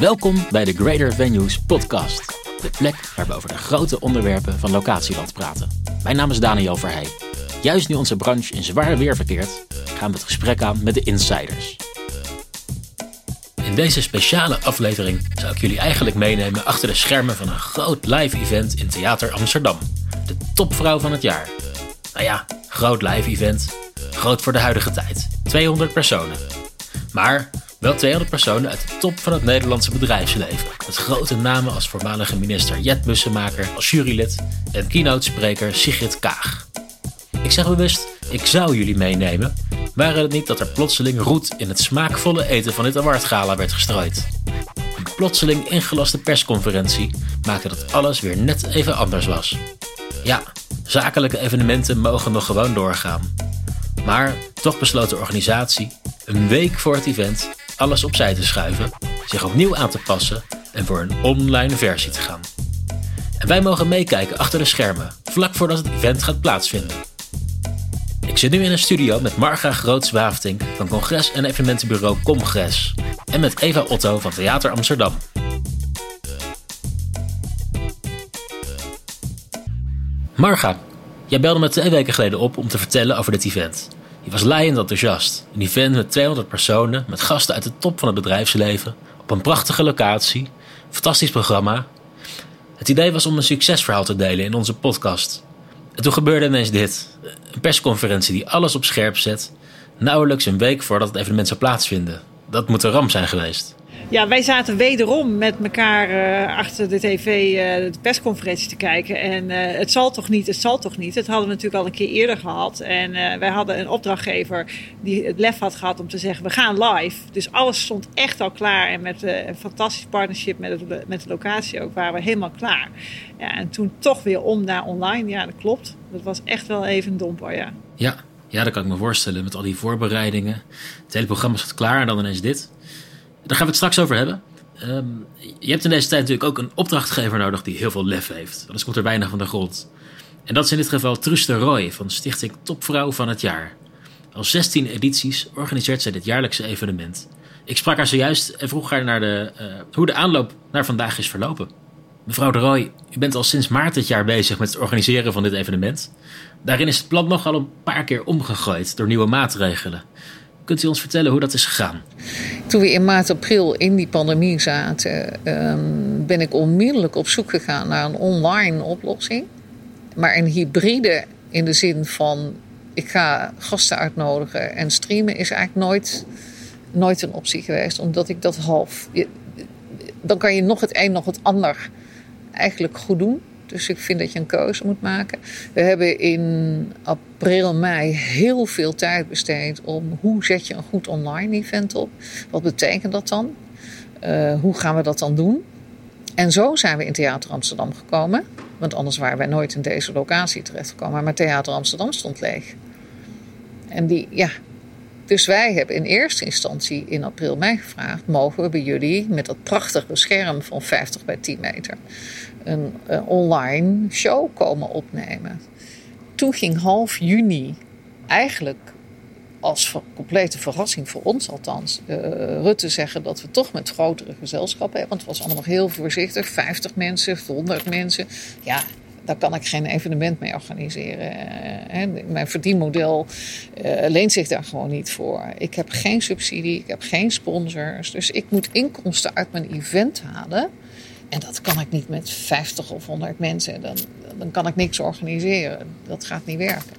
Welkom bij de Greater Venues podcast. De plek waar we over de grote onderwerpen van locatieland praten. Mijn naam is Daniel Verheij. Juist nu onze branche in zware weer verkeert, gaan we het gesprek aan met de insiders. In deze speciale aflevering zou ik jullie eigenlijk meenemen achter de schermen van een groot live event in Theater Amsterdam. De topvrouw van het jaar. Nou ja, groot live event. Groot voor de huidige tijd. 200 personen. Maar wel 200 personen uit de top van het Nederlandse bedrijfsleven. Met grote namen als voormalige minister Jet Bussemaker als jurylid en keynote-spreker Sigrid Kaag. Ik zeg bewust, ik zou jullie meenemen, waren het niet dat er plotseling roet in het smaakvolle eten van dit awardgala werd gestrooid. Een plotseling ingelaste persconferentie maakte dat alles weer net even anders was. Ja, zakelijke evenementen mogen nog gewoon doorgaan. Maar toch besloot de organisatie, een week voor het event, alles opzij te schuiven, zich opnieuw aan te passen en voor een online versie te gaan. En wij mogen meekijken achter de schermen, vlak voordat het event gaat plaatsvinden. Ik zit nu in een studio met Marga Groots-Waafting van congres- en evenementenbureau Comgres en met Eva Otto van Theater Amsterdam. Marga, jij belde me twee weken geleden op om te vertellen over dit event. Je was laaiend enthousiast. Een event met 200 personen, met gasten uit de top van het bedrijfsleven, op een prachtige locatie, fantastisch programma. Het idee was om een succesverhaal te delen in onze podcast. En toen gebeurde ineens dit. Een persconferentie die alles op scherp zet, nauwelijks een week voordat het evenement zou plaatsvinden. Dat moet een ramp zijn geweest. Ja, wij zaten wederom met elkaar uh, achter de tv uh, de persconferentie te kijken. En uh, het zal toch niet, het zal toch niet. Dat hadden we natuurlijk al een keer eerder gehad. En wij hadden een opdrachtgever die het lef had gehad om te zeggen, we gaan live. Dus alles stond echt al klaar. En met een fantastisch partnership met, met de locatie ook waren we helemaal klaar. Ja, en toen toch weer om naar online. Ja, dat klopt. Dat was echt wel even een domper, ja. Ja, ja, dat kan ik me voorstellen. Met al die voorbereidingen. Het hele programma staat klaar en dan ineens dit. Daar gaan we het straks over hebben. Um, je hebt in deze tijd natuurlijk ook een opdrachtgever nodig die heel veel lef heeft. Anders komt er weinig van de grond. En dat is in dit geval Truus Roy van Stichting Topvrouw van het Jaar. Al 16 edities organiseert zij dit jaarlijkse evenement. Ik sprak haar zojuist en vroeg haar naar de, uh, hoe de aanloop naar vandaag is verlopen. Mevrouw de Roy, u bent al sinds maart dit jaar bezig met het organiseren van dit evenement. Daarin is het plan nogal een paar keer omgegooid door nieuwe maatregelen. Kunt u ons vertellen hoe dat is gegaan? Toen we in maart, april in die pandemie zaten, um, ben ik onmiddellijk op zoek gegaan naar een online oplossing. Maar een hybride in de zin van ik ga gasten uitnodigen en streamen is eigenlijk nooit, nooit een optie geweest. Omdat ik dat half. Dan kan je nog het een, nog het ander eigenlijk goed doen. Dus ik vind dat je een keuze moet maken. We hebben in april, mei heel veel tijd besteed om hoe zet je een goed online event op. Wat betekent dat dan? Uh, hoe gaan we dat dan doen? En zo zijn we in Theater Amsterdam gekomen. Want anders waren wij nooit in deze locatie terechtgekomen. Maar Theater Amsterdam stond leeg. En die, ja. Dus wij hebben in eerste instantie in april, mei gevraagd: mogen we bij jullie met dat prachtige scherm van 50 bij 10 meter een, een online show komen opnemen. Toen ging half juni eigenlijk als complete verrassing voor ons althans, uh, Rutte zeggen dat we toch met grotere gezelschappen hebben. Want het was allemaal nog heel voorzichtig. 50 mensen, 100 mensen. Ja, daar kan ik geen evenement mee organiseren. Uh, mijn verdienmodel uh, leent zich daar gewoon niet voor. Ik heb geen subsidie, ik heb geen sponsors. Dus ik moet inkomsten uit mijn event halen. En dat kan ik niet met 50 of 100 mensen. Dan, dan kan ik niks organiseren. Dat gaat niet werken.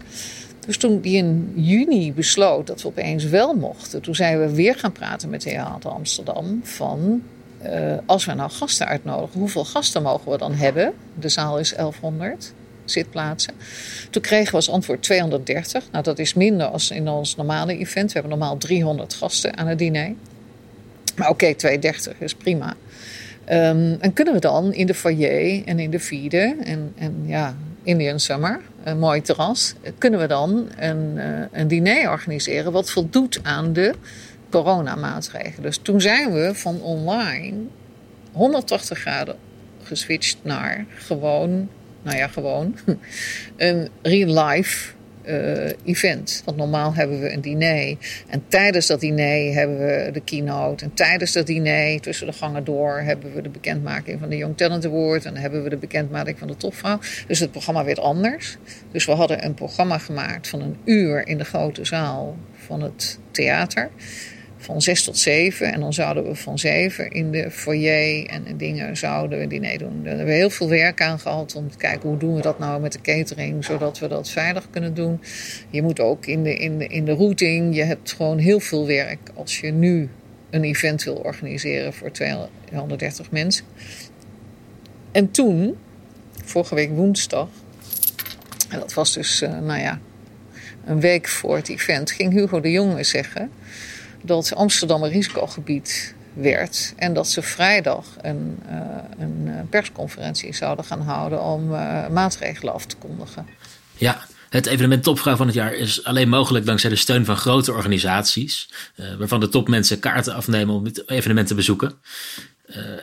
Dus toen die in juni besloot dat we opeens wel mochten, toen zijn we weer gaan praten met Theater Amsterdam van uh, als we nou gasten uitnodigen, hoeveel gasten mogen we dan hebben? De zaal is 1100 zitplaatsen. Toen kregen we als antwoord 230. Nou, dat is minder als in ons normale event. We hebben normaal 300 gasten aan het diner. Maar oké, okay, 230 is prima. Um, en kunnen we dan in de foyer en in de vierde en, en ja, Indian Summer, een mooi terras, kunnen we dan een, uh, een diner organiseren wat voldoet aan de coronamaatregelen. Dus toen zijn we van online 180 graden geswitcht naar gewoon, nou ja, gewoon een real life uh, event. Want normaal hebben we een diner. En tijdens dat diner hebben we de keynote. En tijdens dat diner, tussen de gangen door, hebben we de bekendmaking van de Young Talent Award. En dan hebben we de bekendmaking van de topvrouw. Dus het programma werd anders. Dus we hadden een programma gemaakt van een uur in de grote zaal van het theater van zes tot zeven. En dan zouden we van zeven in de foyer en dingen zouden we diner doen. Daar hebben we heel veel werk aan gehad om te kijken hoe doen we dat nou met de catering, zodat we dat veilig kunnen doen. Je moet ook in de, in de, in de routing, je hebt gewoon heel veel werk als je nu een event wil organiseren voor 230 mensen. En toen, vorige week woensdag, en dat was dus, uh, nou ja, een week voor het event, ging Hugo de Jonge zeggen dat Amsterdam een risicogebied werd. En dat ze vrijdag een, uh, een persconferentie zouden gaan houden om uh, maatregelen af te kondigen. Ja, het evenement Topvrouw van het jaar is alleen mogelijk dankzij de steun van grote organisaties, waarvan de topmensen kaarten afnemen om het evenement te bezoeken.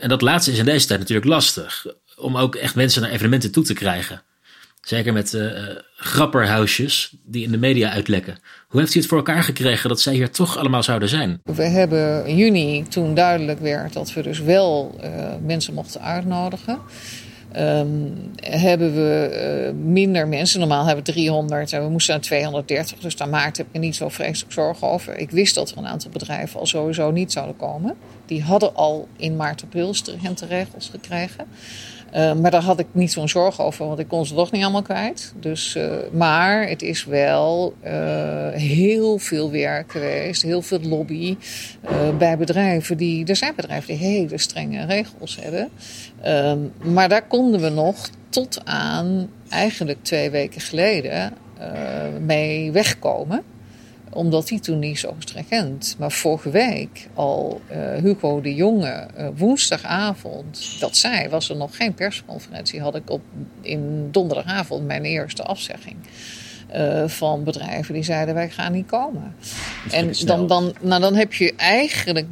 en dat laatste is in deze tijd natuurlijk lastig, om ook echt mensen naar evenementen toe te krijgen. Zeker met uh, grapperhuisjes die in de media uitlekken. Hoe heeft u het voor elkaar gekregen dat zij hier toch allemaal zouden zijn? We hebben in juni, toen duidelijk werd dat we dus wel uh, mensen mochten uitnodigen. Um, hebben we minder mensen. Normaal hebben we 300 en we moesten naar 230. Dus daar maakte ik me niet zo vreselijk zorgen over. Ik wist dat er een aantal bedrijven al sowieso niet zouden komen. Die hadden al in maart, april stringente regels gekregen. Uh, maar daar had ik niet zo'n zorg over, want ik kon ze toch niet allemaal kwijt. Dus, uh, maar het is wel uh, heel veel werk geweest, heel veel lobby bij bedrijven. Die, er zijn bedrijven die hele strenge regels hebben. Ehm, maar daar konden we nog tot aan eigenlijk twee weken geleden mee wegkomen omdat die toen niet zo stringent. Maar vorige week al uh, Hugo de Jonge uh, woensdagavond dat zei, was er nog geen persconferentie. Had ik op, in donderdagavond mijn eerste afzegging. Uh, van bedrijven die zeiden wij gaan niet komen. En dan, dan, nou, dan heb je eigenlijk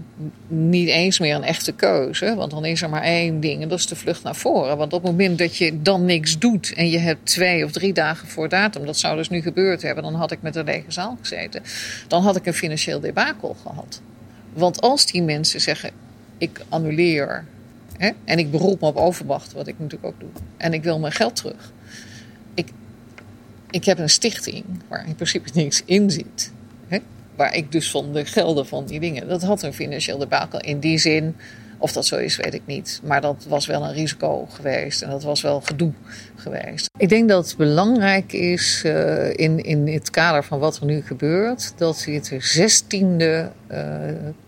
niet eens meer een echte keuze. Want dan is er maar één ding en dat is de vlucht naar voren. Want op het moment dat je dan niks doet en je hebt twee of drie dagen voor datum, dat zou dus nu gebeurd hebben, dan had ik met een lege zaal gezeten. Dan had ik een financieel debakel gehad. Want als die mensen zeggen ik annuleer hè, en ik beroep me op overwacht, wat ik natuurlijk ook doe, en ik wil mijn geld terug ik heb een stichting waar in principe niks in zit. Hè? Waar ik dus van de gelden van die dingen. Dat had een financieel debakel. In die zin of dat zo is, weet ik niet. Maar dat was wel een risico geweest en dat was wel gedoe geweest. Ik denk dat het belangrijk is uh, in, in het kader van wat er nu gebeurt, dat dit de zestiende uh,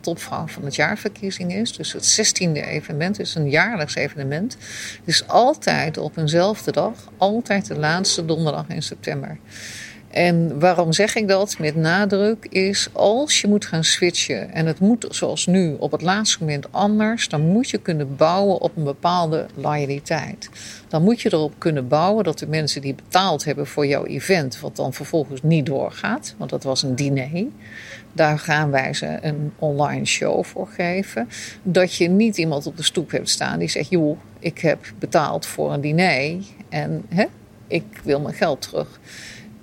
topvrouw van het jaarverkiezing is. Dus het zestiende evenement is een jaarlijks evenement. Het is altijd op eenzelfde dag, altijd de laatste donderdag in september. En waarom zeg ik dat met nadruk is als je moet gaan switchen en het moet zoals nu op het laatste moment anders, dan moet je kunnen bouwen op een bepaalde loyaliteit. Dan moet je erop kunnen bouwen dat de mensen die betaald hebben voor jouw event, wat dan vervolgens niet doorgaat, want dat was een diner, daar gaan wij ze een online show voor geven. Dat je niet iemand op de stoep hebt staan die zegt: joh, ik heb betaald voor een diner en hè, ik wil mijn geld terug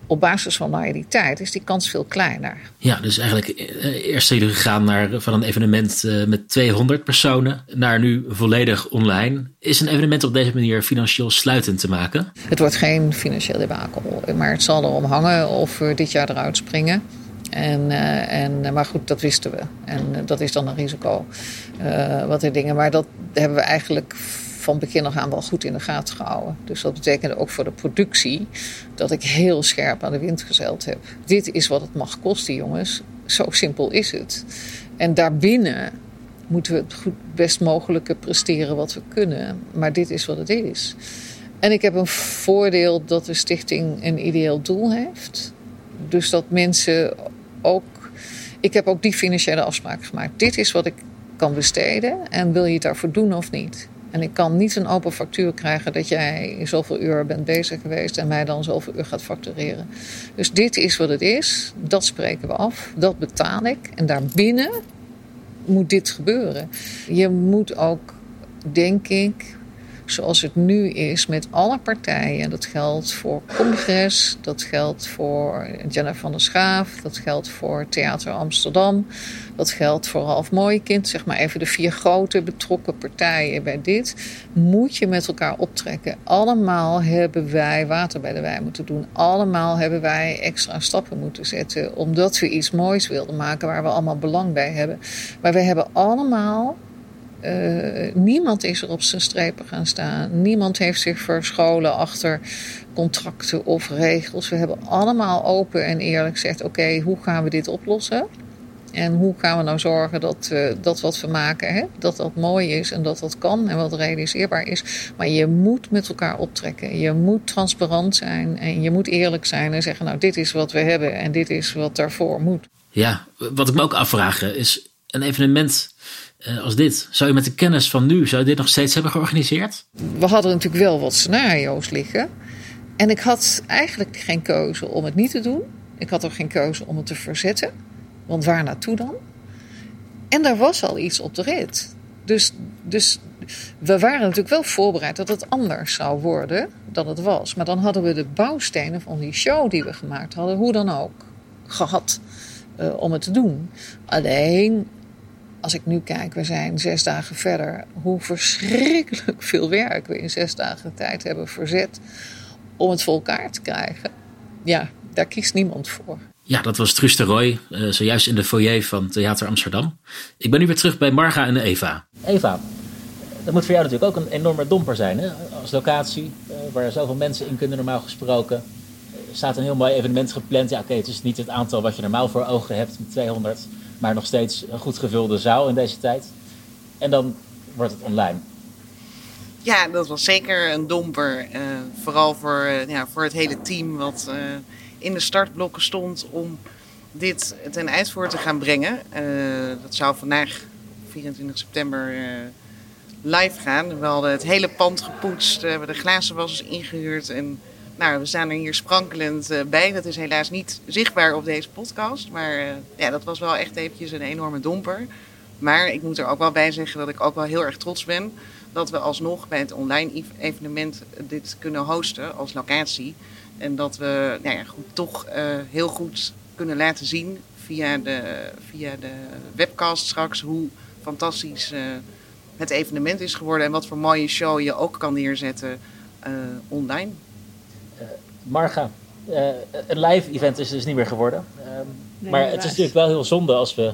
op basis van loyaliteit is die kans veel kleiner. Ja, dus eigenlijk eh, eerst zijn jullie gegaan naar, van een evenement eh, met 200 personen naar nu volledig online. Is een evenement op deze manier financieel sluitend te maken? Het wordt geen financieel debakel, maar het zal erom hangen of we dit jaar eruit springen. En, uh, en, maar goed, dat wisten we. En dat is dan een risico. Uh, wat er dingen. Maar dat hebben we eigenlijk van begin af aan wel goed in de gaten gehouden. Dus dat betekende ook voor de productie dat ik heel scherp aan de wind gezeild heb. Dit is wat het mag kosten, jongens. Zo simpel is het. En daarbinnen moeten we het goed, best mogelijke presteren wat we kunnen. Maar dit is wat het is. En ik heb een voordeel dat de stichting een ideeel doel heeft. Dus dat mensen ook. Ik heb ook die financiële afspraak gemaakt. Dit is wat ik kan besteden en wil je het daarvoor doen of niet? En ik kan niet een open factuur krijgen dat jij zoveel uur bent bezig geweest en mij dan zoveel uur gaat factureren. Dus dit is wat het is. Dat spreken we af. Dat betaal ik. En daarbinnen moet dit gebeuren. Je moet ook, denk ik, zoals het nu is met alle partijen. Dat geldt voor Congres, dat geldt voor Jennifer van der Schaaf, dat geldt voor Theater Amsterdam, dat geldt voor Half Kind, zeg maar even de vier grote betrokken partijen bij dit. Moet je met elkaar optrekken. Allemaal hebben wij water bij de wijn moeten doen. Allemaal hebben wij extra stappen moeten zetten, omdat we iets moois wilden maken waar we allemaal belang bij hebben. Maar we hebben allemaal uh, niemand is er op zijn strepen gaan staan. Niemand heeft zich verscholen achter contracten of regels. We hebben allemaal open en eerlijk gezegd: oké, hoe gaan we dit oplossen? En hoe gaan we nou zorgen dat, uh, dat wat we maken, hè, dat dat mooi is en dat dat kan en wat realiseerbaar is. Maar je moet met elkaar optrekken. Je moet transparant zijn en je moet eerlijk zijn en zeggen: Nou, dit is wat we hebben en dit is wat daarvoor moet. Ja, wat ik me ook afvraag is: een evenement als dit, zou je met de kennis van nu, zou dit nog steeds hebben georganiseerd? We hadden natuurlijk wel wat scenario's liggen. En ik had eigenlijk geen keuze om het niet te doen. Ik had ook geen keuze om het te verzetten. Want waar naartoe dan? En daar was al iets op de rit. Dus, dus we waren natuurlijk wel voorbereid dat het anders zou worden dan het was. Maar dan hadden we de bouwstenen van die show die we gemaakt hadden, hoe dan ook, gehad uh, om het te doen. Alleen als ik nu kijk, we zijn zes dagen verder, hoe verschrikkelijk veel werk we in zes dagen tijd hebben verzet om het voor elkaar te krijgen. Ja, daar kiest niemand voor. Ja, dat was Truus de Roy, uh, zojuist in de foyer van Theater Amsterdam. Ik ben nu weer terug bij Marga en Eva. Eva, dat moet voor jou natuurlijk ook een enorme domper zijn, hè? Als locatie, uh, waar zoveel mensen in kunnen normaal gesproken. Er staat een heel mooi evenement gepland. Ja, oké, het is niet het aantal wat je normaal voor ogen hebt met 200 maar nog steeds een goed gevulde zaal in deze tijd. En dan wordt het online. Ja, dat was zeker een domper. Uh, vooral voor, uh, ja, voor het hele team wat uh, in de startblokken stond om dit ten uitvoer te gaan brengen. dat zou vandaag, 24 september, live gaan. We hadden het hele pand gepoetst, we hebben de glazenwassers ingehuurd en nou, we staan er hier sprankelend uh, bij. Dat is helaas niet zichtbaar op deze podcast. Maar uh, ja, dat was wel echt eventjes een enorme domper. Maar ik moet er ook wel bij zeggen dat ik ook wel heel erg trots ben dat we alsnog bij het online evenement dit kunnen hosten als locatie. En dat we nou ja, goed, toch uh, heel goed kunnen laten zien via de, via de webcast straks hoe fantastisch het evenement is geworden. En wat voor mooie show je ook kan neerzetten online. Marga, uh, een live event is dus niet meer geworden. Um, maar het is natuurlijk wel heel zonde als we.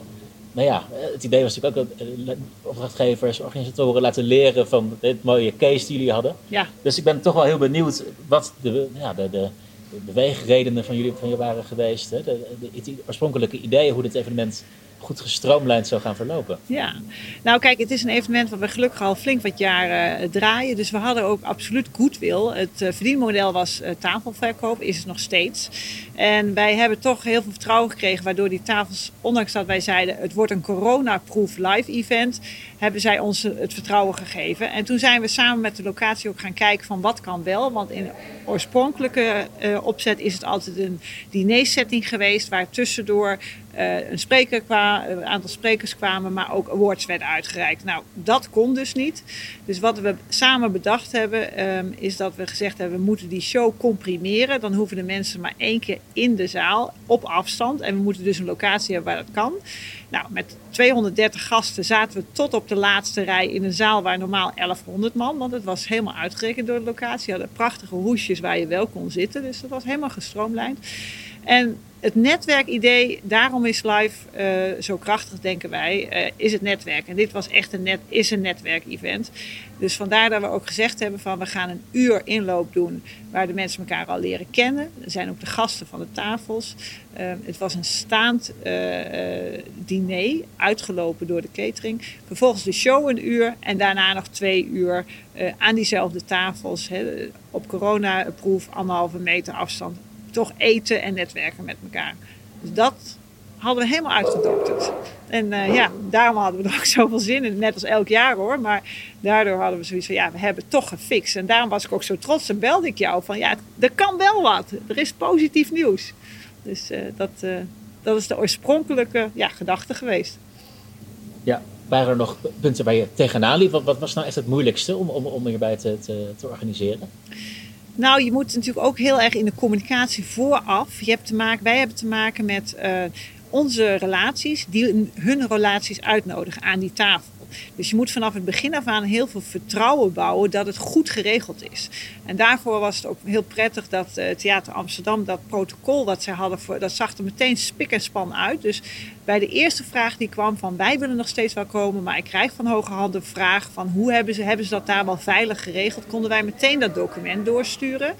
Nou ja, het idee was natuurlijk ook dat uh, opdrachtgevers, organisatoren laten leren van dit mooie case die jullie hadden. Ja. Dus ik ben toch wel heel benieuwd wat de, ja, de, de, de beweegredenen van jullie, van jullie waren geweest. Hè? De, de, de, oorspronkelijke ideeën hoe dit evenement goed gestroomlijnd zou gaan verlopen. Ja, nou kijk, het is een evenement wat we gelukkig al flink wat jaren uh, draaien. Dus we hadden ook absoluut goodwill. Het uh, verdienmodel was uh, tafelverkoop, is het nog steeds. En wij hebben toch heel veel vertrouwen gekregen, waardoor die tafels, ondanks dat wij zeiden het wordt een corona-proof live event, hebben zij ons het vertrouwen gegeven. En toen zijn we samen met de locatie ook gaan kijken van wat kan wel. Want in de oorspronkelijke opzet is het altijd een dinersetting geweest, waar tussendoor uh, een, spreker kwa, een aantal sprekers kwamen, maar ook awards werden uitgereikt. Nou, dat kon dus niet. Dus wat we samen bedacht hebben, um, is dat we gezegd hebben: we moeten die show comprimeren. Dan hoeven de mensen maar één keer in de zaal op afstand. En we moeten dus een locatie hebben waar dat kan. Nou, met 230 gasten zaten we tot op de laatste rij in een zaal waar normaal 1100 man, want het was helemaal uitgerekend door de locatie. We hadden prachtige hoesjes waar je wel kon zitten, dus dat was helemaal gestroomlijnd. En het netwerkidee, daarom is live uh, zo krachtig, denken wij, uh, is het netwerk. En dit was echt een, net, is een netwerkevent. Dus vandaar dat we ook gezegd hebben van we gaan een uur inloop doen waar de mensen elkaar al leren kennen. Er zijn ook de gasten van de tafels. Uh, het was een staand diner, uitgelopen door de catering. Vervolgens de show een uur en daarna nog twee uur aan diezelfde tafels. Hè, op corona-proef, anderhalve meter afstand toch eten en netwerken met elkaar. Dus dat hadden we helemaal uitgedokterd. En uh, ja, daarom hadden we er ook zoveel zin in. Net als elk jaar hoor. Maar daardoor hadden we zoiets van, ja, we hebben toch gefixt. En daarom was ik ook zo trots en belde ik jou van, ja, er kan wel wat. Er is positief nieuws. Dus uh, dat, uh, dat is de oorspronkelijke ja, gedachte geweest. Ja, waren er nog punten waar je tegenaan liep? Wat, wat was nou echt het moeilijkste om, om, om hierbij te, te organiseren? Nou, je moet natuurlijk ook heel erg in de communicatie vooraf. Je hebt te maken, wij hebben te maken met uh, onze relaties, die hun relaties uitnodigen aan die tafel. Dus je moet vanaf het begin af aan heel veel vertrouwen bouwen dat het goed geregeld is. En daarvoor was het ook heel prettig dat uh, Theater Amsterdam dat protocol wat zij hadden, voor, dat zag er meteen spik en span uit. Dus bij de eerste vraag die kwam van wij willen nog steeds wel komen, maar ik krijg van hoge hand de vraag van hoe hebben ze, hebben ze dat daar wel veilig geregeld, konden wij meteen dat document doorsturen.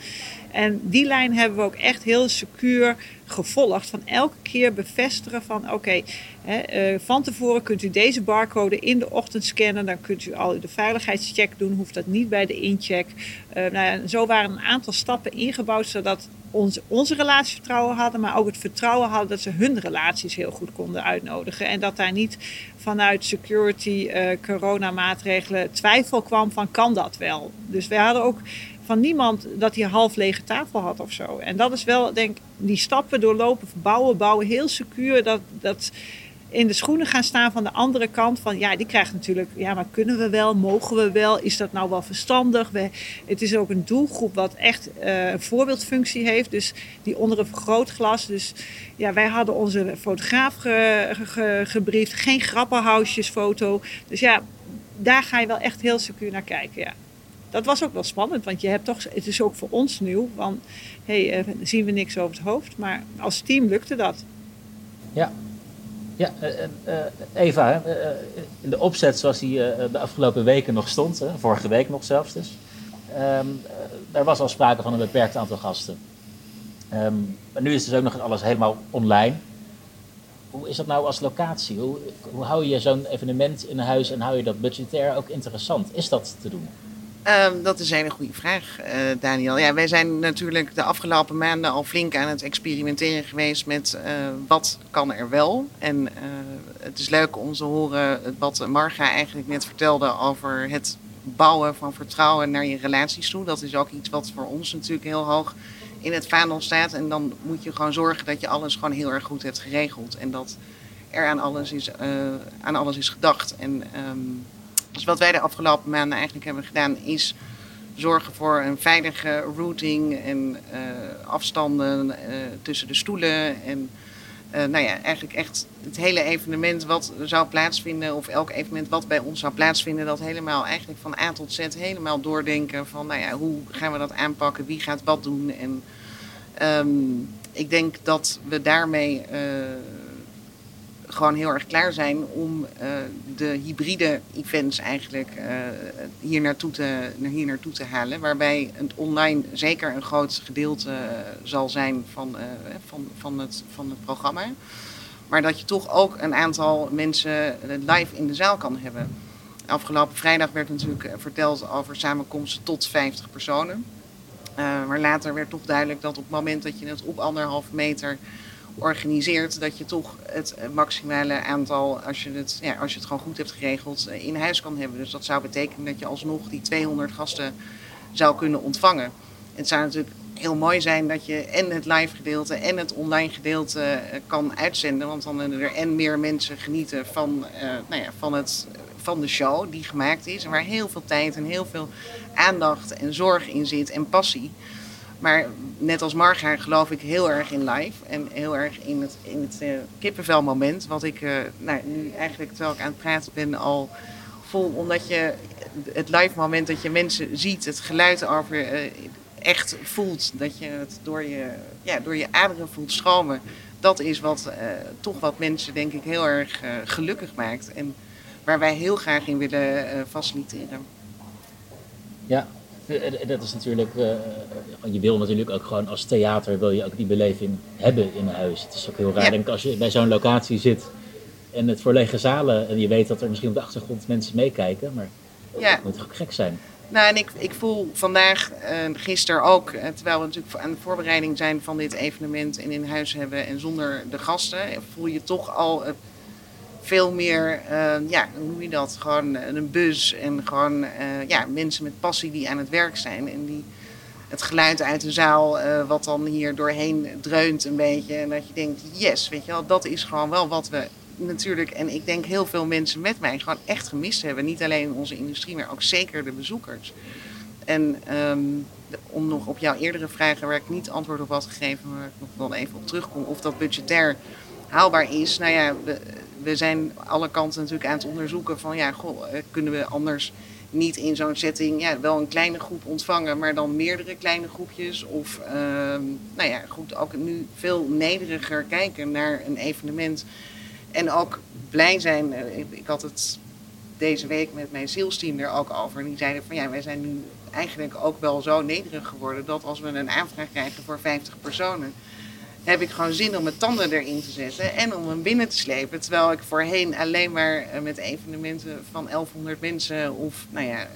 En die lijn hebben we ook echt heel secuur gevolgd. Van elke keer bevestigen van oké, uh, van tevoren kunt u deze barcode in de ochtend scannen. Dan kunt u al de veiligheidscheck doen. Hoeft dat niet bij de incheck. Uh, nou ja, zo waren een aantal stappen ingebouwd zodat onze, onze relatievertrouwen hadden, maar ook het vertrouwen hadden dat ze hun relaties heel goed konden uitnodigen. En dat daar niet vanuit security, uh, coronamaatregelen twijfel kwam van kan dat wel. Dus we hadden ook van niemand dat hij half lege tafel had of zo. En dat is wel, denk die stappen doorlopen, bouwen, bouwen, heel secuur. Dat, dat in de schoenen gaan staan van de andere kant. Van ja, die krijgt natuurlijk, ja, maar kunnen we wel, mogen we wel, is dat nou wel verstandig? We, het is ook een doelgroep wat echt uh, een voorbeeldfunctie heeft. Dus die onder een vergrootglas. Dus ja, wij hadden onze fotograaf ge, gebriefd. Geen grappenhuisjesfoto. Dus ja, daar ga je wel echt heel secuur naar kijken, ja dat was ook wel spannend, want je hebt toch, het is ook voor ons nieuw. Van, hé, uh, zien we niks over het hoofd. Maar als team lukte dat. Ja, ja uh, uh, Eva, in de opzet zoals die de afgelopen weken nog stond, vorige week nog zelfs dus. Um, er was al sprake van een beperkt aantal gasten. Um, maar nu is dus ook nog alles helemaal online. Hoe is dat nou als locatie? Hoe, hoe hou je zo'n evenement in huis en hou je dat budgetair ook interessant? Is dat te doen? Um, dat is een hele goede vraag, uh, Daniel. Ja, wij zijn natuurlijk de afgelopen maanden al flink aan het experimenteren geweest met uh, wat kan er wel. En uh, het is leuk om te horen wat Marga eigenlijk net vertelde over het bouwen van vertrouwen naar je relaties toe. Dat is ook iets wat voor ons natuurlijk heel hoog in het vaandel staat. En dan moet je gewoon zorgen dat je alles gewoon heel erg goed hebt geregeld. En dat er aan alles is, aan alles is gedacht. En um, dus wat wij de afgelopen maanden eigenlijk hebben gedaan is zorgen voor een veilige routing en uh, afstanden uh, tussen de stoelen. En uh, nou ja, eigenlijk echt het hele evenement wat zou plaatsvinden, of elk evenement wat bij ons zou plaatsvinden, dat helemaal eigenlijk van A tot Z helemaal doordenken van nou ja, hoe gaan we dat aanpakken, wie gaat wat doen. En um, ik denk dat we daarmee gewoon heel erg klaar zijn om uh, de hybride events eigenlijk uh, hier, naartoe te, hier naartoe te halen. Waarbij het online zeker een groot gedeelte zal zijn van, van, van, het, van het programma. Maar dat je toch ook een aantal mensen live in de zaal kan hebben. Afgelopen vrijdag werd natuurlijk verteld over samenkomsten tot 50 personen. maar later werd toch duidelijk dat op het moment dat je het op anderhalf meter organiseert, dat je toch het maximale aantal, als je het, ja, als je het gewoon goed hebt geregeld, eh, in huis kan hebben. Dus dat zou betekenen dat je alsnog die 200 gasten zou kunnen ontvangen. Het zou natuurlijk heel mooi zijn dat je en het live gedeelte en het online gedeelte eh, kan uitzenden. Want dan kunnen er en meer mensen genieten van, uh, nou ja, van, het, van de show die gemaakt is. En waar heel veel tijd en heel veel aandacht en zorg in zit en passie. Maar net als Marga geloof ik heel erg in live. En heel erg in het, in het uh, kippenvelmoment. Wat ik uh, nou, nu eigenlijk terwijl ik aan het praten ben al voel. Omdat je het live moment dat je mensen ziet. Het geluid over uh, echt voelt. Dat je het door je, ja, door je aderen voelt stromen. Dat is wat toch wat mensen denk ik heel erg gelukkig maakt. En waar wij heel graag in willen faciliteren. Ja, eh, dat is natuurlijk, uh, je wil natuurlijk ook gewoon als theater wil je ook die beleving hebben in huis. Het is ook heel raar, ja. denk als je bij zo'n locatie zit en het voor lege zalen en je weet dat er misschien op de achtergrond mensen meekijken, maar ja. dat moet toch gek zijn. Nou, en ik, ik voel vandaag, uh, gisteren ook, uh, terwijl we natuurlijk aan de voorbereiding zijn van dit evenement en in huis hebben en zonder de gasten, voel je toch al veel meer, uh, ja, hoe noem je dat? Gewoon een bus en gewoon uh, ja, mensen met passie die aan het werk zijn. En die het geluid uit de zaal, uh, wat dan hier doorheen dreunt een beetje. En dat je denkt, yes, weet je wel, dat is gewoon wel wat we natuurlijk, en ik denk heel veel mensen met mij, gewoon echt gemist hebben. Niet alleen onze industrie, maar ook zeker de bezoekers. En ehm, om nog op jouw eerdere vragen, waar ik niet antwoord op had gegeven, maar ik nog wel even op terugkom, of dat budgetair haalbaar is. Nou ja, we, we zijn alle kanten natuurlijk aan het onderzoeken van ja, goh, eh, kunnen we anders niet in zo'n setting ja, wel een kleine groep ontvangen, maar dan meerdere kleine groepjes. Of ehm, nou ja, goed, ook nu veel nederiger kijken naar een evenement. En ook blij zijn. eh, Ik, had het deze week met mijn zielsteam er ook over. En die zeiden van ja, wij zijn nu eigenlijk ook wel zo nederig geworden dat als we een aanvraag krijgen voor 50 personen, heb ik gewoon zin om mijn tanden erin te zetten en om hem binnen te slepen. Terwijl ik voorheen alleen maar eh, met evenementen van 1100 mensen of nou ja, eh,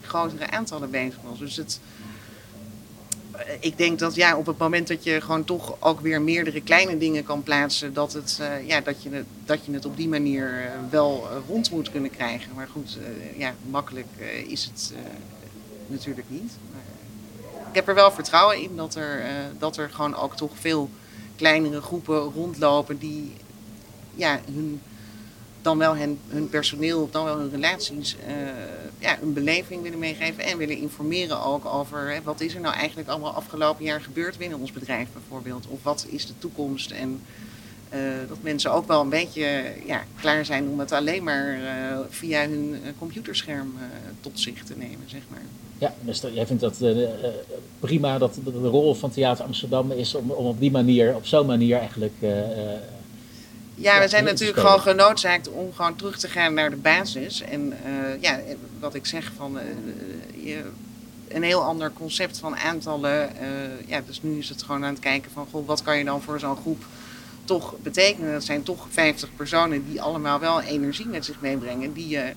grotere aantallen bezig was. Dus het, eh, ik denk dat ja, op het moment dat je gewoon toch ook weer meerdere kleine dingen kan plaatsen, dat, het, ja, dat, je, dat je het op die manier wel rond moet kunnen krijgen. Maar goed, ja, makkelijk is het natuurlijk niet. Maar ik heb er wel vertrouwen in dat er, dat er gewoon ook toch veel kleinere groepen rondlopen die ja, hun, dan wel hun, personeel, dan wel hun relaties, eh, ja, een beleving willen meegeven en willen informeren ook over hè, wat is er nou eigenlijk allemaal afgelopen jaar gebeurd binnen ons bedrijf bijvoorbeeld. Of wat is de toekomst en eh, dat mensen ook wel een beetje ja, klaar zijn om het alleen maar eh, via hun computerscherm tot zich te nemen, zeg maar. Ja, dus jij vindt dat eh, eh, prima dat de, de rol van Theater Amsterdam is om, om op die manier, op zo'n manier eigenlijk. eh, eh, Ja, Ja, we zijn natuurlijk gewoon genoodzaakt om gewoon terug te gaan naar de basis. En ja, wat ik zeg van je, een heel ander concept van aantallen. ja, dus nu is het gewoon aan het kijken van goh, wat kan je dan voor zo'n groep toch betekenen? Dat zijn toch 50 personen die allemaal wel energie met zich meebrengen, die je,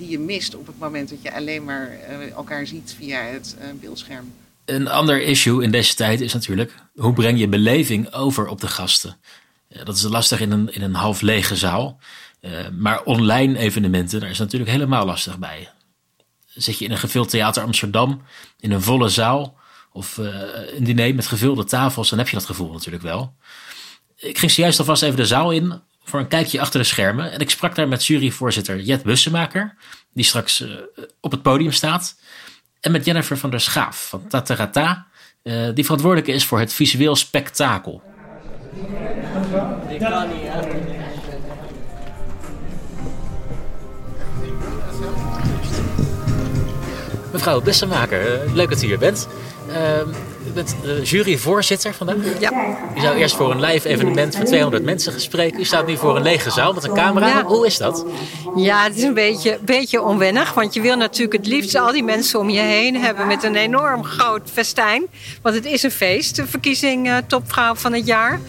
die je mist op het moment dat je alleen maar eh, elkaar ziet via het eh, beeldscherm. Een ander issue in deze tijd is natuurlijk hoe breng je beleving over op de gasten. Eh, dat is lastig in een, in een half lege zaal. Maar online evenementen, daar is natuurlijk helemaal lastig bij. Zit je in een gevuld theater Amsterdam, in een volle zaal of een diner met gevulde tafels, dan heb je dat gevoel natuurlijk wel. Ik ging zojuist alvast even de zaal in voor een kijkje achter de schermen. En ik sprak daar met juryvoorzitter Jet Bussemaker, die straks eh, op het podium staat. En met Jennifer van der Schaaf van Tatarata, eh, die verantwoordelijk is voor het visueel spektakel. Mevrouw Bussemaker, eh, leuk dat u hier bent. Ehm, u bent eh, juryvoorzitter vandaag. Ja. U zou eerst voor een live evenement van 200 mensen gaan spreken. U staat nu voor een lege zaal met een camera. Ja. Hoe is dat? ja, het is een beetje, beetje onwennig. Want je wil natuurlijk het liefst al die mensen om je heen hebben met een enorm groot festijn. Want het is een feest, de verkiezing eh, topvrouw van het jaar.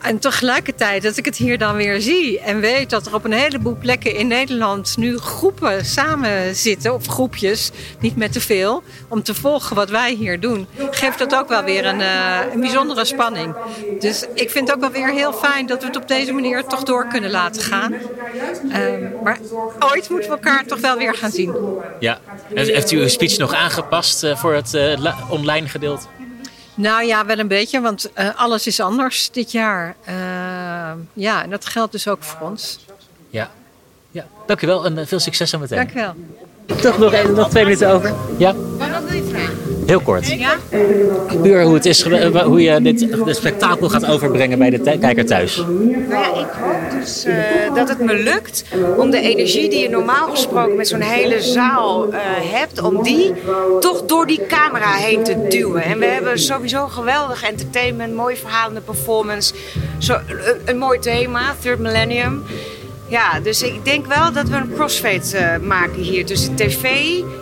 En tegelijkertijd dat ik het hier dan weer zie en weet dat er op een heleboel plekken in Nederland nu groepen samen zitten, of groepjes, niet met te veel, om te volgen wat wij hier doen, geeft dat ook wel weer een, eh, een bijzondere spanning. Dus ik vind het ook wel weer heel fijn dat we het op deze manier toch door kunnen laten gaan. Ehm, maar ooit moeten we elkaar toch wel weer gaan zien. Ja. Heeft u uw speech nog aangepast eh, voor het eh, online gedeelte? Nou ja, wel een beetje, want eh, alles is anders dit jaar. Eh, ja, en dat geldt dus ook voor ons. Ja. ja. Dank u wel en eh, veel succes zo meteen. Dank u wel. Toch nog, nog twee minuten over. Ja? Heel kort. Ja? Puur hoe het is, hoe je dit dit spektakel gaat overbrengen bij de kijker thuis. Nou ja, ik hoop dus eh, dat het me lukt om de energie die je normaal gesproken met zo'n hele zaal eh, hebt, om die toch door die camera heen te duwen. En we hebben sowieso geweldig entertainment, mooie verhalende performance, zo, een, een mooi thema, Third Millennium. Ja, dus ik denk wel dat we een crossfade eh, maken hier tussen tv,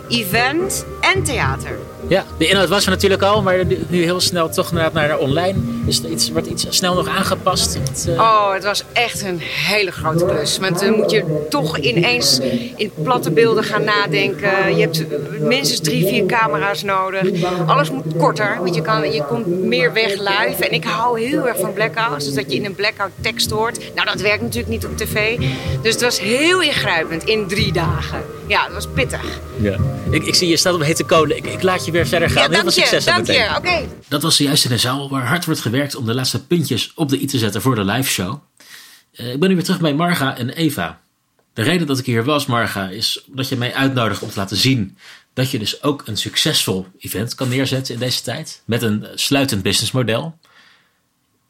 event en theater. Ja, de inhoud was er natuurlijk al, maar nu heel snel toch naar, naar online. Is er iets, wordt iets snel nog aangepast? Het, eh, Oh, het was echt een hele grote klus. Want dan moet je toch ineens in platte beelden gaan nadenken. Je hebt minstens drie, vier camera's nodig. Alles moet korter, want je, kan, je komt meer weg live. En ik hou heel erg van blackouts, dus dat je in een blackout tekst hoort. Nou, dat werkt natuurlijk niet op tv. Dus het was heel ingrijpend in drie dagen. Ja, het was pittig. ja. ik, ik zie je staat op hete kolen. Ik, ik laat je weer verder gaan. Ja, heel veel dank je, succes dank je. Oké. Dat was zojuist in een zaal waar hard wordt gewerkt om de laatste puntjes op de i te zetten voor de live show. Uh, ik ben nu weer terug bij Marga en Eva. De reden dat ik hier was, Marga, is dat je mij uitnodigt om te laten zien dat je dus ook een succesvol event kan neerzetten in deze tijd. Met een sluitend businessmodel.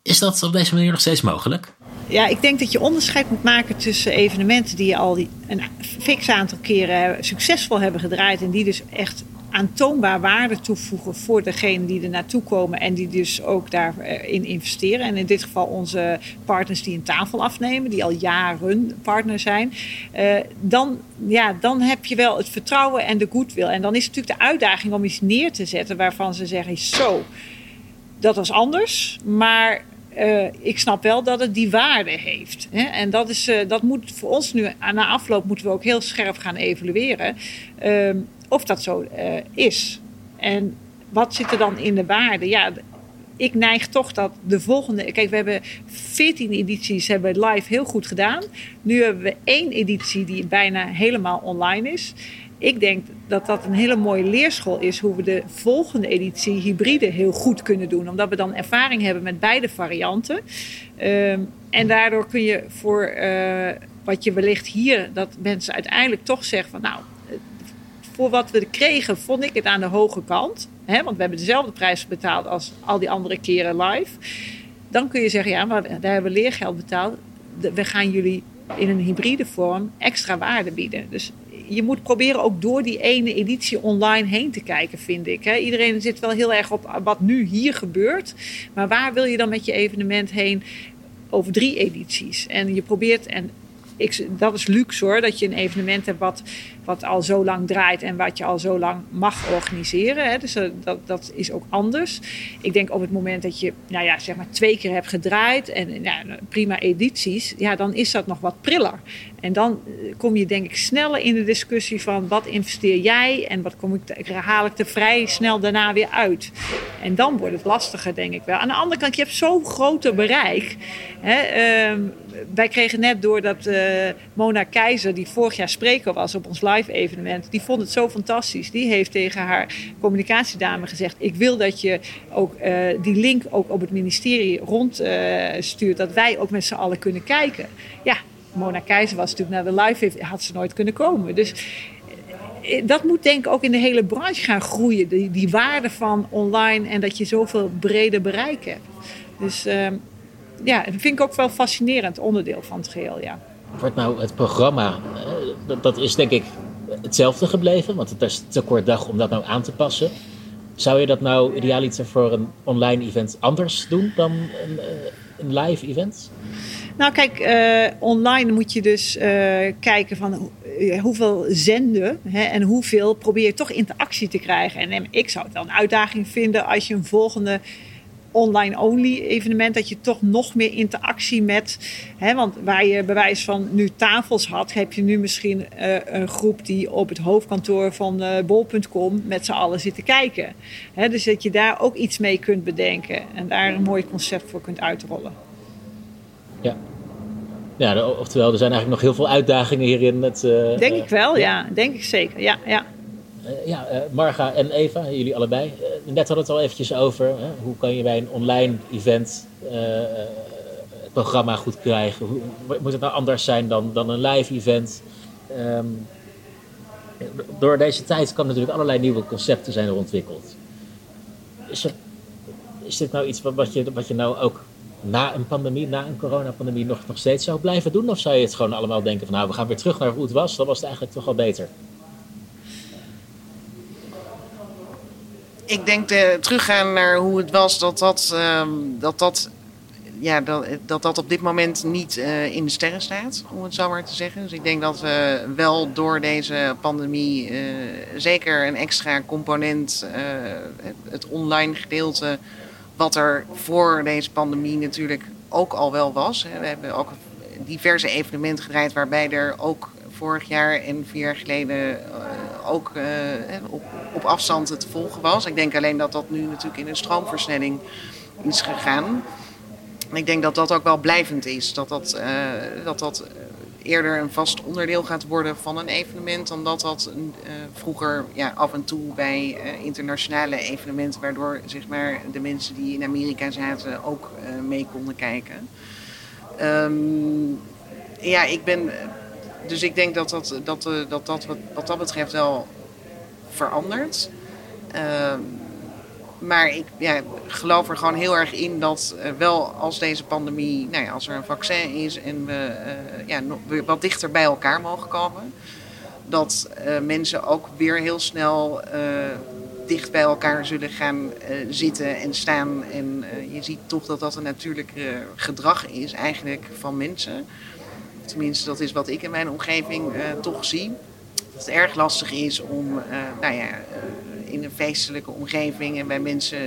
Is dat op deze manier nog steeds mogelijk? Ja, ik denk dat je onderscheid moet maken tussen evenementen die al die een fix aantal keren succesvol hebben gedraaid. En die dus echt aantoonbaar waarde toevoegen voor degene die er naartoe komen en die dus ook daarin investeren. En in dit geval onze partners die een tafel afnemen, die al jaren partner zijn. Uh, dan, ja, dan heb je wel het vertrouwen en de goodwill. En dan is het natuurlijk de uitdaging om iets neer te zetten waarvan ze zeggen: zo, dat was anders, maar uh, ik snap wel dat het die waarde heeft. Hè? En dat, is, dat moet voor ons nu, na afloop, moeten we ook heel scherp gaan evalueren. Of dat zo uh, is. En wat zit er dan in de waarde? Ja, ik neig toch dat de volgende. Kijk, we hebben 14 edities hebben live heel goed gedaan. Nu hebben we één editie die bijna helemaal online is. Ik denk dat dat een hele mooie leerschool is hoe we de volgende editie hybride heel goed kunnen doen. Omdat we dan ervaring hebben met beide varianten. Um, en daardoor kun je voor uh, wat je wellicht hier, dat mensen uiteindelijk toch zeggen van nou, voor wat we kregen, vond ik het aan de hoge kant. Hè, want we hebben dezelfde prijs betaald als al die andere keren live. Dan kun je zeggen, ja, maar daar hebben we leergeld betaald. We gaan jullie in een hybride vorm extra waarde bieden. Dus je moet proberen ook door die ene editie online heen te kijken, vind ik. Iedereen zit wel heel erg op wat nu hier gebeurt. Maar waar wil je dan met je evenement heen over drie edities? En je probeert, en ik, dat is luxe hoor, dat je een evenement hebt wat, wat al zo lang draait en wat je al zo lang mag organiseren. Hè. Dus eh, dat, dat is ook anders. Ik denk op het moment dat je nou ja, zeg maar twee keer hebt gedraaid en nou, prima edities, ja, dan is dat nog wat priller. En dan eh, kom je denk ik sneller in de discussie van wat investeer jij en wat kom ik, haal ik er vrij snel daarna weer uit. En dan wordt het lastiger denk ik wel. Aan de andere kant, je hebt zo'n groter bereik. Hè, uh, wij kregen net door dat Mona Keizer, die vorig jaar spreker was op ons live evenement, die vond het zo fantastisch. Die heeft tegen haar communicatiedame gezegd: Ik wil dat je ook uh, die link ook op het ministerie rondstuurt, uh, dat wij ook met z'n allen kunnen kijken. Ja, Mona Keizer was natuurlijk naar de live, had ze nooit kunnen komen. Dus dat moet denk ik ook in de hele branche gaan groeien. Die, die waarde van online en dat je zoveel breder bereik hebt. Dus uh, ja, dat vind ik ook wel fascinerend onderdeel van het geheel, ja. Wordt nou het programma, dat is denk ik hetzelfde gebleven, want het is te kort dag om dat nou aan te passen. Zou je dat nou idealiter voor een online event anders doen dan een, een live event? Nou kijk, uh, online moet je dus uh, kijken van hoeveel zenden hè, en hoeveel probeer je toch interactie te krijgen. En ik zou het wel een uitdaging vinden als je een volgende online-only evenement, dat je toch nog meer interactie met. Hè, want waar je bewijs van nu tafels had, heb je nu misschien uh, een groep die op het hoofdkantoor van uh, bol.com met z'n allen zit te kijken. Hè, dus dat je daar ook iets mee kunt bedenken en daar een mooi concept voor kunt uitrollen. Ja. Ja, oftewel, er zijn eigenlijk nog heel veel uitdagingen hierin. Uh, denk ik wel, ja. Denk ik zeker, ja. ja. Ja, Marga en Eva, jullie allebei. Net hadden het al eventjes over. hoe kan je bij een online event het programma goed krijgen? Hoe, moet het nou anders zijn dan, dan een live event? Um, door deze tijd kan natuurlijk allerlei nieuwe concepten zijn ontwikkeld. Is, er, is dit nou iets wat, wat, je, wat je nou ook na een pandemie, na een coronapandemie, nog, nog steeds zou blijven doen? Of zou je het gewoon allemaal denken van nou, we gaan weer terug naar hoe het was, dan was het eigenlijk toch wel beter? Ik denk de, teruggaan naar hoe het was, dat dat, um, dat, dat, ja, dat, dat dat op dit moment niet uh, in de sterren staat, om het zo maar te zeggen. Dus ik denk dat we wel door deze pandemie uh, zeker een extra component, het, het online gedeelte wat er voor deze pandemie natuurlijk ook al wel was. We hebben ook diverse evenementen gedraaid waarbij er ook vorig jaar en vier jaar geleden ook op, op afstand te volgen was. Ik denk alleen dat dat nu natuurlijk in een stroomversnelling is gegaan. Ik denk dat dat ook wel blijvend is. Dat dat, uh, dat, dat eerder een vast onderdeel gaat worden van een evenement dan dat dat vroeger ja, af en toe bij internationale evenementen, waardoor zeg maar, de mensen die in Amerika zaten ook mee konden kijken. Ehm, ja, ik ben. Dus ik denk dat dat, dat, eh, dat, dat wat, wat dat betreft wel verandert. Ehm, maar ik ja, geloof er gewoon heel erg in dat uh, wel als deze pandemie, nou ja, als er een vaccin is en we uh, ja, nog wat dichter bij elkaar mogen komen, dat mensen ook weer heel snel dicht bij elkaar zullen gaan zitten en staan. En je ziet toch dat dat een natuurlijk gedrag is eigenlijk van mensen. Tenminste, dat is wat ik in mijn omgeving toch zie. Dat het erg lastig is om, nou ja in een feestelijke omgeving en bij mensen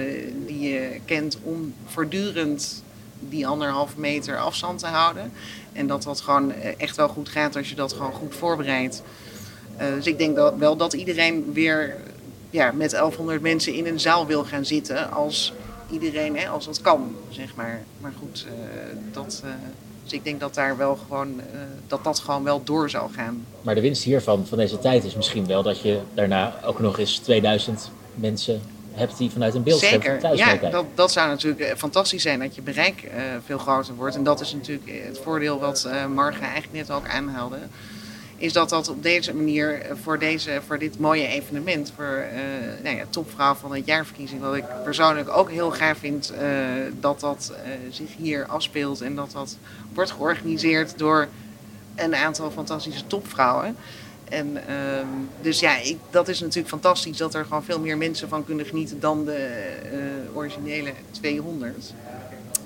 die je kent om voortdurend die anderhalf meter afstand te houden. En dat dat gewoon echt wel goed gaat als je dat gewoon goed voorbereidt. Dus ik denk dat, wel dat iedereen weer ja, met 1100 mensen in een zaal wil gaan zitten als iedereen, hè, als dat kan, zeg maar. Maar goed, dat, dus ik denk dat daar wel gewoon, dat dat gewoon wel door zal gaan. Maar de winst hiervan, van deze tijd, is misschien wel dat je daarna ook nog eens 2000 mensen hebt die vanuit een beeldscherm Zeker, thuis ja, dat, dat zou natuurlijk fantastisch zijn dat je bereik uh, veel groter wordt. En dat is natuurlijk het voordeel wat uh, Marga eigenlijk net ook aanhaalde. Is dat dat op deze manier voor, deze, voor dit mooie evenement, voor uh, nou ja, topvrouw van het jaarverkiezing, wat ik persoonlijk ook heel gaaf vind dat dat zich hier afspeelt en dat dat wordt georganiseerd door een aantal fantastische topvrouwen. En uh, dus ja, ik, dat is natuurlijk fantastisch dat er gewoon veel meer mensen van kunnen genieten dan de originele 200.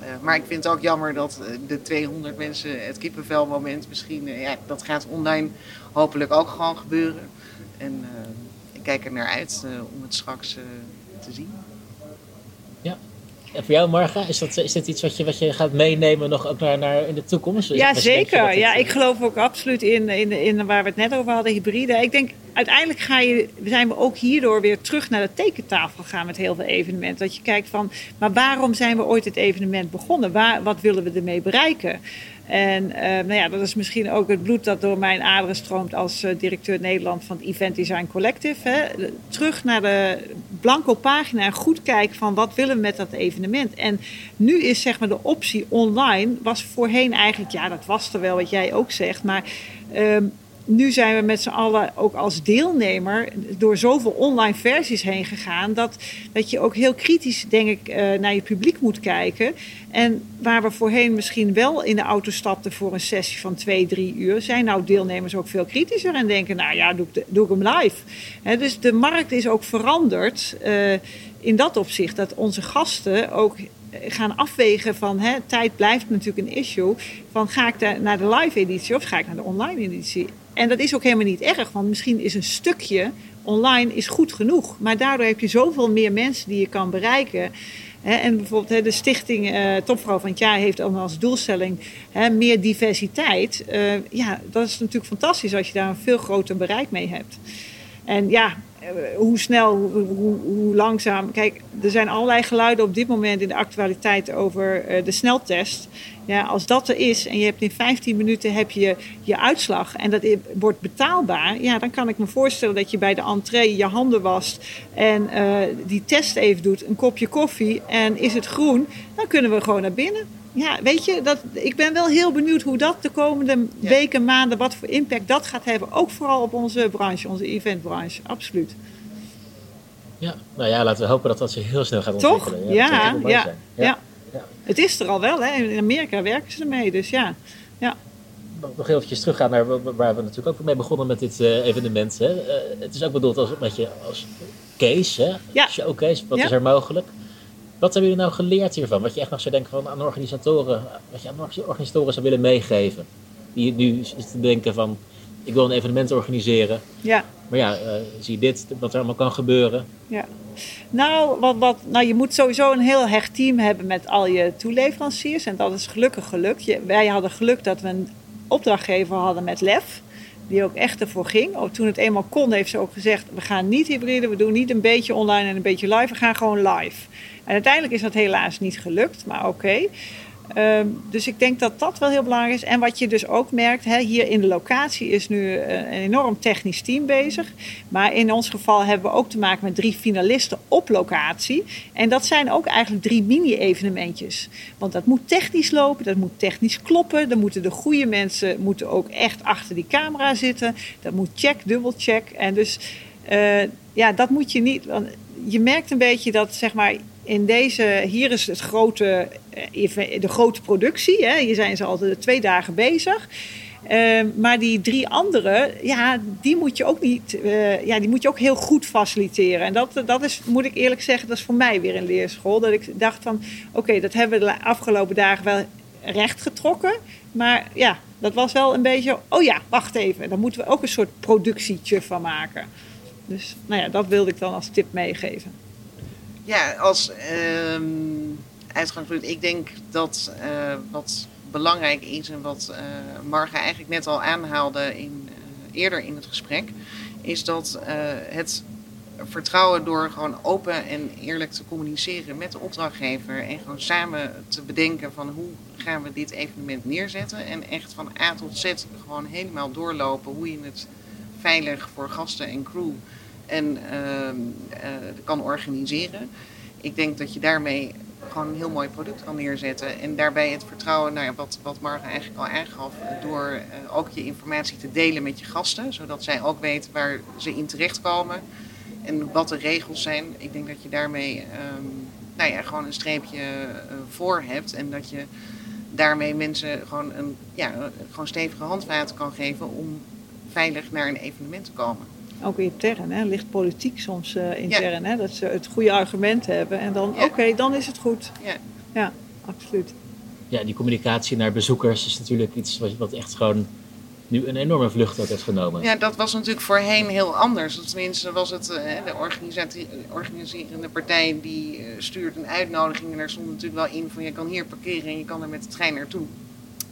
Uh, maar ik vind het ook jammer dat de 200 mensen het kippenvelmoment misschien, ja, dat gaat online hopelijk ook gewoon gebeuren. En ik kijk er naar uit om het straks te zien. En voor jou, Marga, is dat, is dat iets wat je, wat je gaat meenemen nog ook naar, naar in de toekomst? Ja, zeker. Het, ja, ik geloof ook absoluut in, in, in waar we het net over hadden, hybride. Ik denk, uiteindelijk ga je, zijn we ook hierdoor weer terug naar de tekentafel gegaan met heel veel evenementen. Dat je kijkt van, maar waarom zijn we ooit het evenement begonnen? Waar, wat willen we ermee bereiken? En uh, nou ja, dat is misschien ook het bloed dat door mijn aderen stroomt als uh, directeur Nederland van het Event Design Collective. Hè. Terug naar de blanco pagina en goed kijken van wat willen we met dat evenement. En nu is zeg maar de optie online, was voorheen eigenlijk, ja dat was er wel wat jij ook zegt, maar... Uh, nu zijn we met z'n allen ook als deelnemer door zoveel online versies heen gegaan. Dat, dat je ook heel kritisch, denk ik, uh, naar je publiek moet kijken. En waar we voorheen misschien wel in de auto stapten voor een sessie van twee, drie uur, zijn nou deelnemers ook veel kritischer en denken: nou ja, doe ik, doe ik hem live. Dus de markt is ook veranderd uh, in dat opzicht. Dat onze gasten ook gaan afwegen van hè, tijd blijft natuurlijk een issue. Van ga ik naar de live editie of ga ik naar de online editie? En dat is ook helemaal niet erg, want misschien is een stukje online is goed genoeg. Maar daardoor heb je zoveel meer mensen die je kan bereiken. En bijvoorbeeld de stichting uh, Topvrouw van het Jaar heeft ook als doelstelling meer diversiteit. Uh, ja, dat is natuurlijk fantastisch als je daar een veel groter bereik mee hebt. En ja, hoe snel, hoe, hoe, langzaam. Kijk, er zijn allerlei geluiden op dit moment in de actualiteit over uh, de sneltest. Ja, als dat er is en je hebt in 15 minuten heb je je uitslag en dat wordt betaalbaar, ja, dan kan ik me voorstellen dat je bij de entree je handen wast en uh, die test even doet, een kopje koffie en is het groen, dan kunnen we gewoon naar binnen. Ja, weet je, dat, ik ben wel heel benieuwd hoe dat de komende ja. weken, maanden, wat voor impact dat gaat hebben. Ook vooral op onze branche, onze eventbranche, absoluut. Ja, nou ja, laten we hopen dat dat zich heel snel gaat Toch? ontwikkelen. Ja, ja, ja, ja. ja. ja. Het is er al wel, hè. In Amerika werken ze ermee, dus ja. ja. Nog eventjes teruggaan naar waar we natuurlijk ook mee begonnen met dit uh, evenement. Hè. Uh, het is ook bedoeld als, met je, als case, hè? Showcase. Wat is er mogelijk? Wat hebben jullie nou geleerd hiervan? Wat je echt nog zou denken van aan organisatoren, wat je aan organisatoren zou willen meegeven? Die nu te denken van, ik wil een evenement organiseren. Ja. Maar ja, uh, zie dit, wat er allemaal kan gebeuren. Ja. Nou, wat, wat, nou, je moet sowieso een heel hecht team hebben met al je toeleveranciers. En dat is gelukkig gelukt. Je, wij hadden geluk dat we een opdrachtgever hadden met LEF. Die ook echt ervoor ging. Ook toen het eenmaal kon, heeft ze ook gezegd: we gaan niet hybride, we doen niet een beetje online en een beetje live, we gaan gewoon live. En uiteindelijk is dat helaas niet gelukt, maar oké. Ehm, dus ik denk dat dat wel heel belangrijk is. En wat je dus ook merkt, hè, hier in de locatie is nu eh, een enorm technisch team bezig. Maar in ons geval hebben we ook te maken met drie finalisten op locatie. En dat zijn ook eigenlijk drie mini-evenementjes. Want dat moet technisch lopen, dat moet technisch kloppen. Dan moeten de goede mensen moeten ook echt achter die camera zitten. Dat moet check, dubbelcheck. En dus uh, ja, dat moet je niet. Want je merkt een beetje dat zeg maar in deze, hier is het grote, eh, de grote productie. Hè. Hier zijn ze al twee dagen bezig. Uh, maar die drie andere, ja, die moet je ook niet, uh, ja, die moet je ook heel goed faciliteren. En dat, dat is, moet ik eerlijk zeggen, dat is voor mij weer een leerschool. Dat ik dacht van, oké, dat hebben we de afgelopen dagen wel recht getrokken. Maar ja, dat was wel een beetje, oh ja, wacht even, daar moeten we ook een soort productietje van maken. Dus nou ja, dat wilde ik dan als tip meegeven. Ja, als uh, uitgangspunt, ik denk dat uh, wat belangrijk is en wat uh, Marga eigenlijk net al aanhaalde in, uh, eerder in het gesprek, is dat het vertrouwen door gewoon open en eerlijk te communiceren met de opdrachtgever en gewoon samen te bedenken van hoe gaan we dit evenement neerzetten en echt van A tot Z gewoon helemaal doorlopen hoe je het veilig voor gasten en crew en uh, kan organiseren. Ik denk dat je daarmee gewoon een heel mooi product kan neerzetten. En daarbij het vertrouwen, nou ja, wat, wat Marga eigenlijk al aangaf, door uh, ook je informatie te delen met je gasten. Zodat zij ook weten waar ze in terechtkomen en wat de regels zijn. Ik denk dat je daarmee um, nou ja, gewoon een streepje uh, voor hebt. En dat je daarmee mensen gewoon een ja, gewoon stevige handvaten kan geven om veilig naar een evenement te komen ook intern, hè, ligt politiek soms uh, intern. Hè, dat ze het goede argument hebben en dan, oké, dan is het goed. Ja. ja, absoluut. Ja, die communicatie naar bezoekers is natuurlijk iets wat, wat echt gewoon nu een enorme vlucht heeft genomen. Ja, dat was natuurlijk voorheen heel anders. Tenminste was het uh, de organiserende partij die uh, stuurt een uitnodiging. En daar stond natuurlijk wel in van je kan hier parkeren en je kan er met de trein naartoe.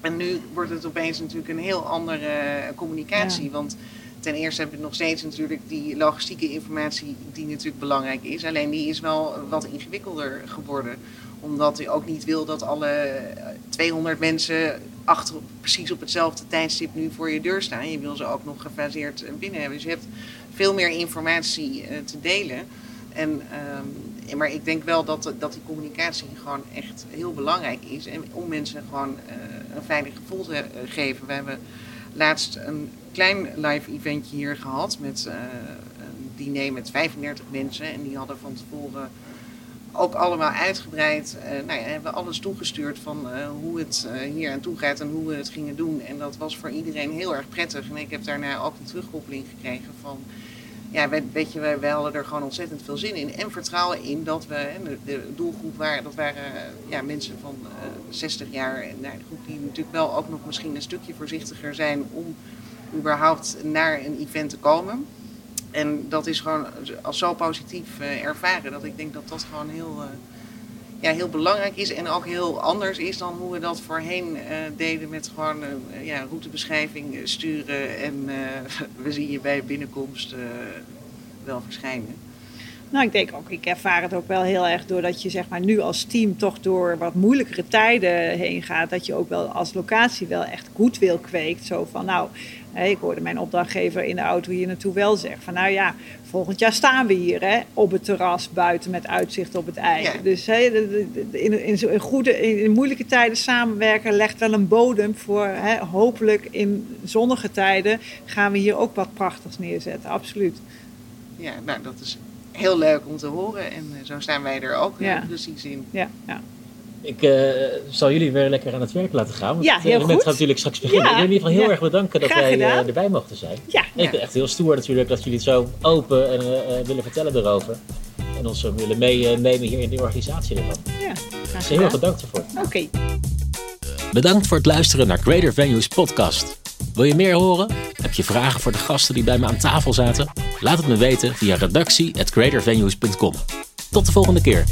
En nu wordt het opeens natuurlijk een heel andere communicatie. Want ten eerste heb je nog steeds natuurlijk die logistieke informatie die natuurlijk belangrijk is. Alleen die is wel wat ingewikkelder geworden. Omdat je ook niet wil dat alle 200 mensen achter, precies op hetzelfde tijdstip nu voor je deur staan. Je wil ze ook nog gefaseerd binnen hebben. Dus je hebt veel meer informatie uh, te delen. En, um, maar ik denk wel dat, dat die communicatie gewoon echt heel belangrijk is. En om mensen gewoon een veilig gevoel te geven. We hebben laatst een klein live eventje hier gehad met uh, een diner met 35 mensen. En die hadden van tevoren ook allemaal uitgebreid, uh, nou ja, hebben alles toegestuurd van uh, hoe het hier aan toe gaat en hoe we het gingen doen. En dat was voor iedereen heel erg prettig. En ik heb daarna ook een terugkoppeling gekregen van, ja, weet je, wij, hadden er gewoon ontzettend veel zin in. En vertrouwen in dat we, de, de doelgroep waren, dat waren ja, mensen van 60 jaar. En nou, de groep die natuurlijk wel ook nog misschien een stukje voorzichtiger zijn om überhaupt naar een event te komen. En dat is gewoon als zo positief ervaren dat ik denk dat dat gewoon heel, ja, heel belangrijk is. En ook heel anders is dan hoe we dat voorheen uh, deden met gewoon ja, routebeschrijving sturen. En we zien je bij binnenkomst wel verschijnen. Nou, ik denk ook, ik ervaar het ook wel heel erg doordat je zeg maar nu als team toch door wat moeilijkere tijden heen gaat. Dat je ook wel als locatie wel echt goed wil kweekt. Zo van, nou, ik hoorde mijn opdrachtgever in de auto hier naartoe wel zeggen van, nou ja, volgend jaar staan we hier hè, op het terras buiten met uitzicht op het ei. Dus hè, in, in, in, goede, in moeilijke tijden samenwerken legt wel een bodem voor hè, hopelijk in zonnige tijden gaan we hier ook wat prachtigs neerzetten. Absoluut. Ja, nou dat is heel leuk om te horen. En eh, zo staan wij er ook ja. precies in. Ja, ja. Ik uh, zal jullie weer lekker aan het werk laten gaan. Want ja, heel het gaat natuurlijk straks beginnen. Ja. Ik wil in ieder geval heel erg bedanken dat wij uh, erbij mochten zijn. Ja. En ik ben echt heel stoer natuurlijk dat jullie het zo open en uh, willen vertellen erover. En ons willen meenemen hier in de organisatie ervan. Ja, dus heel erg bedankt ervoor. Oké. Okay. Bedankt voor het luisteren naar Greater Venues podcast. Wil je meer horen? Heb je vragen voor de gasten die bij me aan tafel zaten? Laat het me weten via redactie.greatervenues.com. Tot de volgende keer.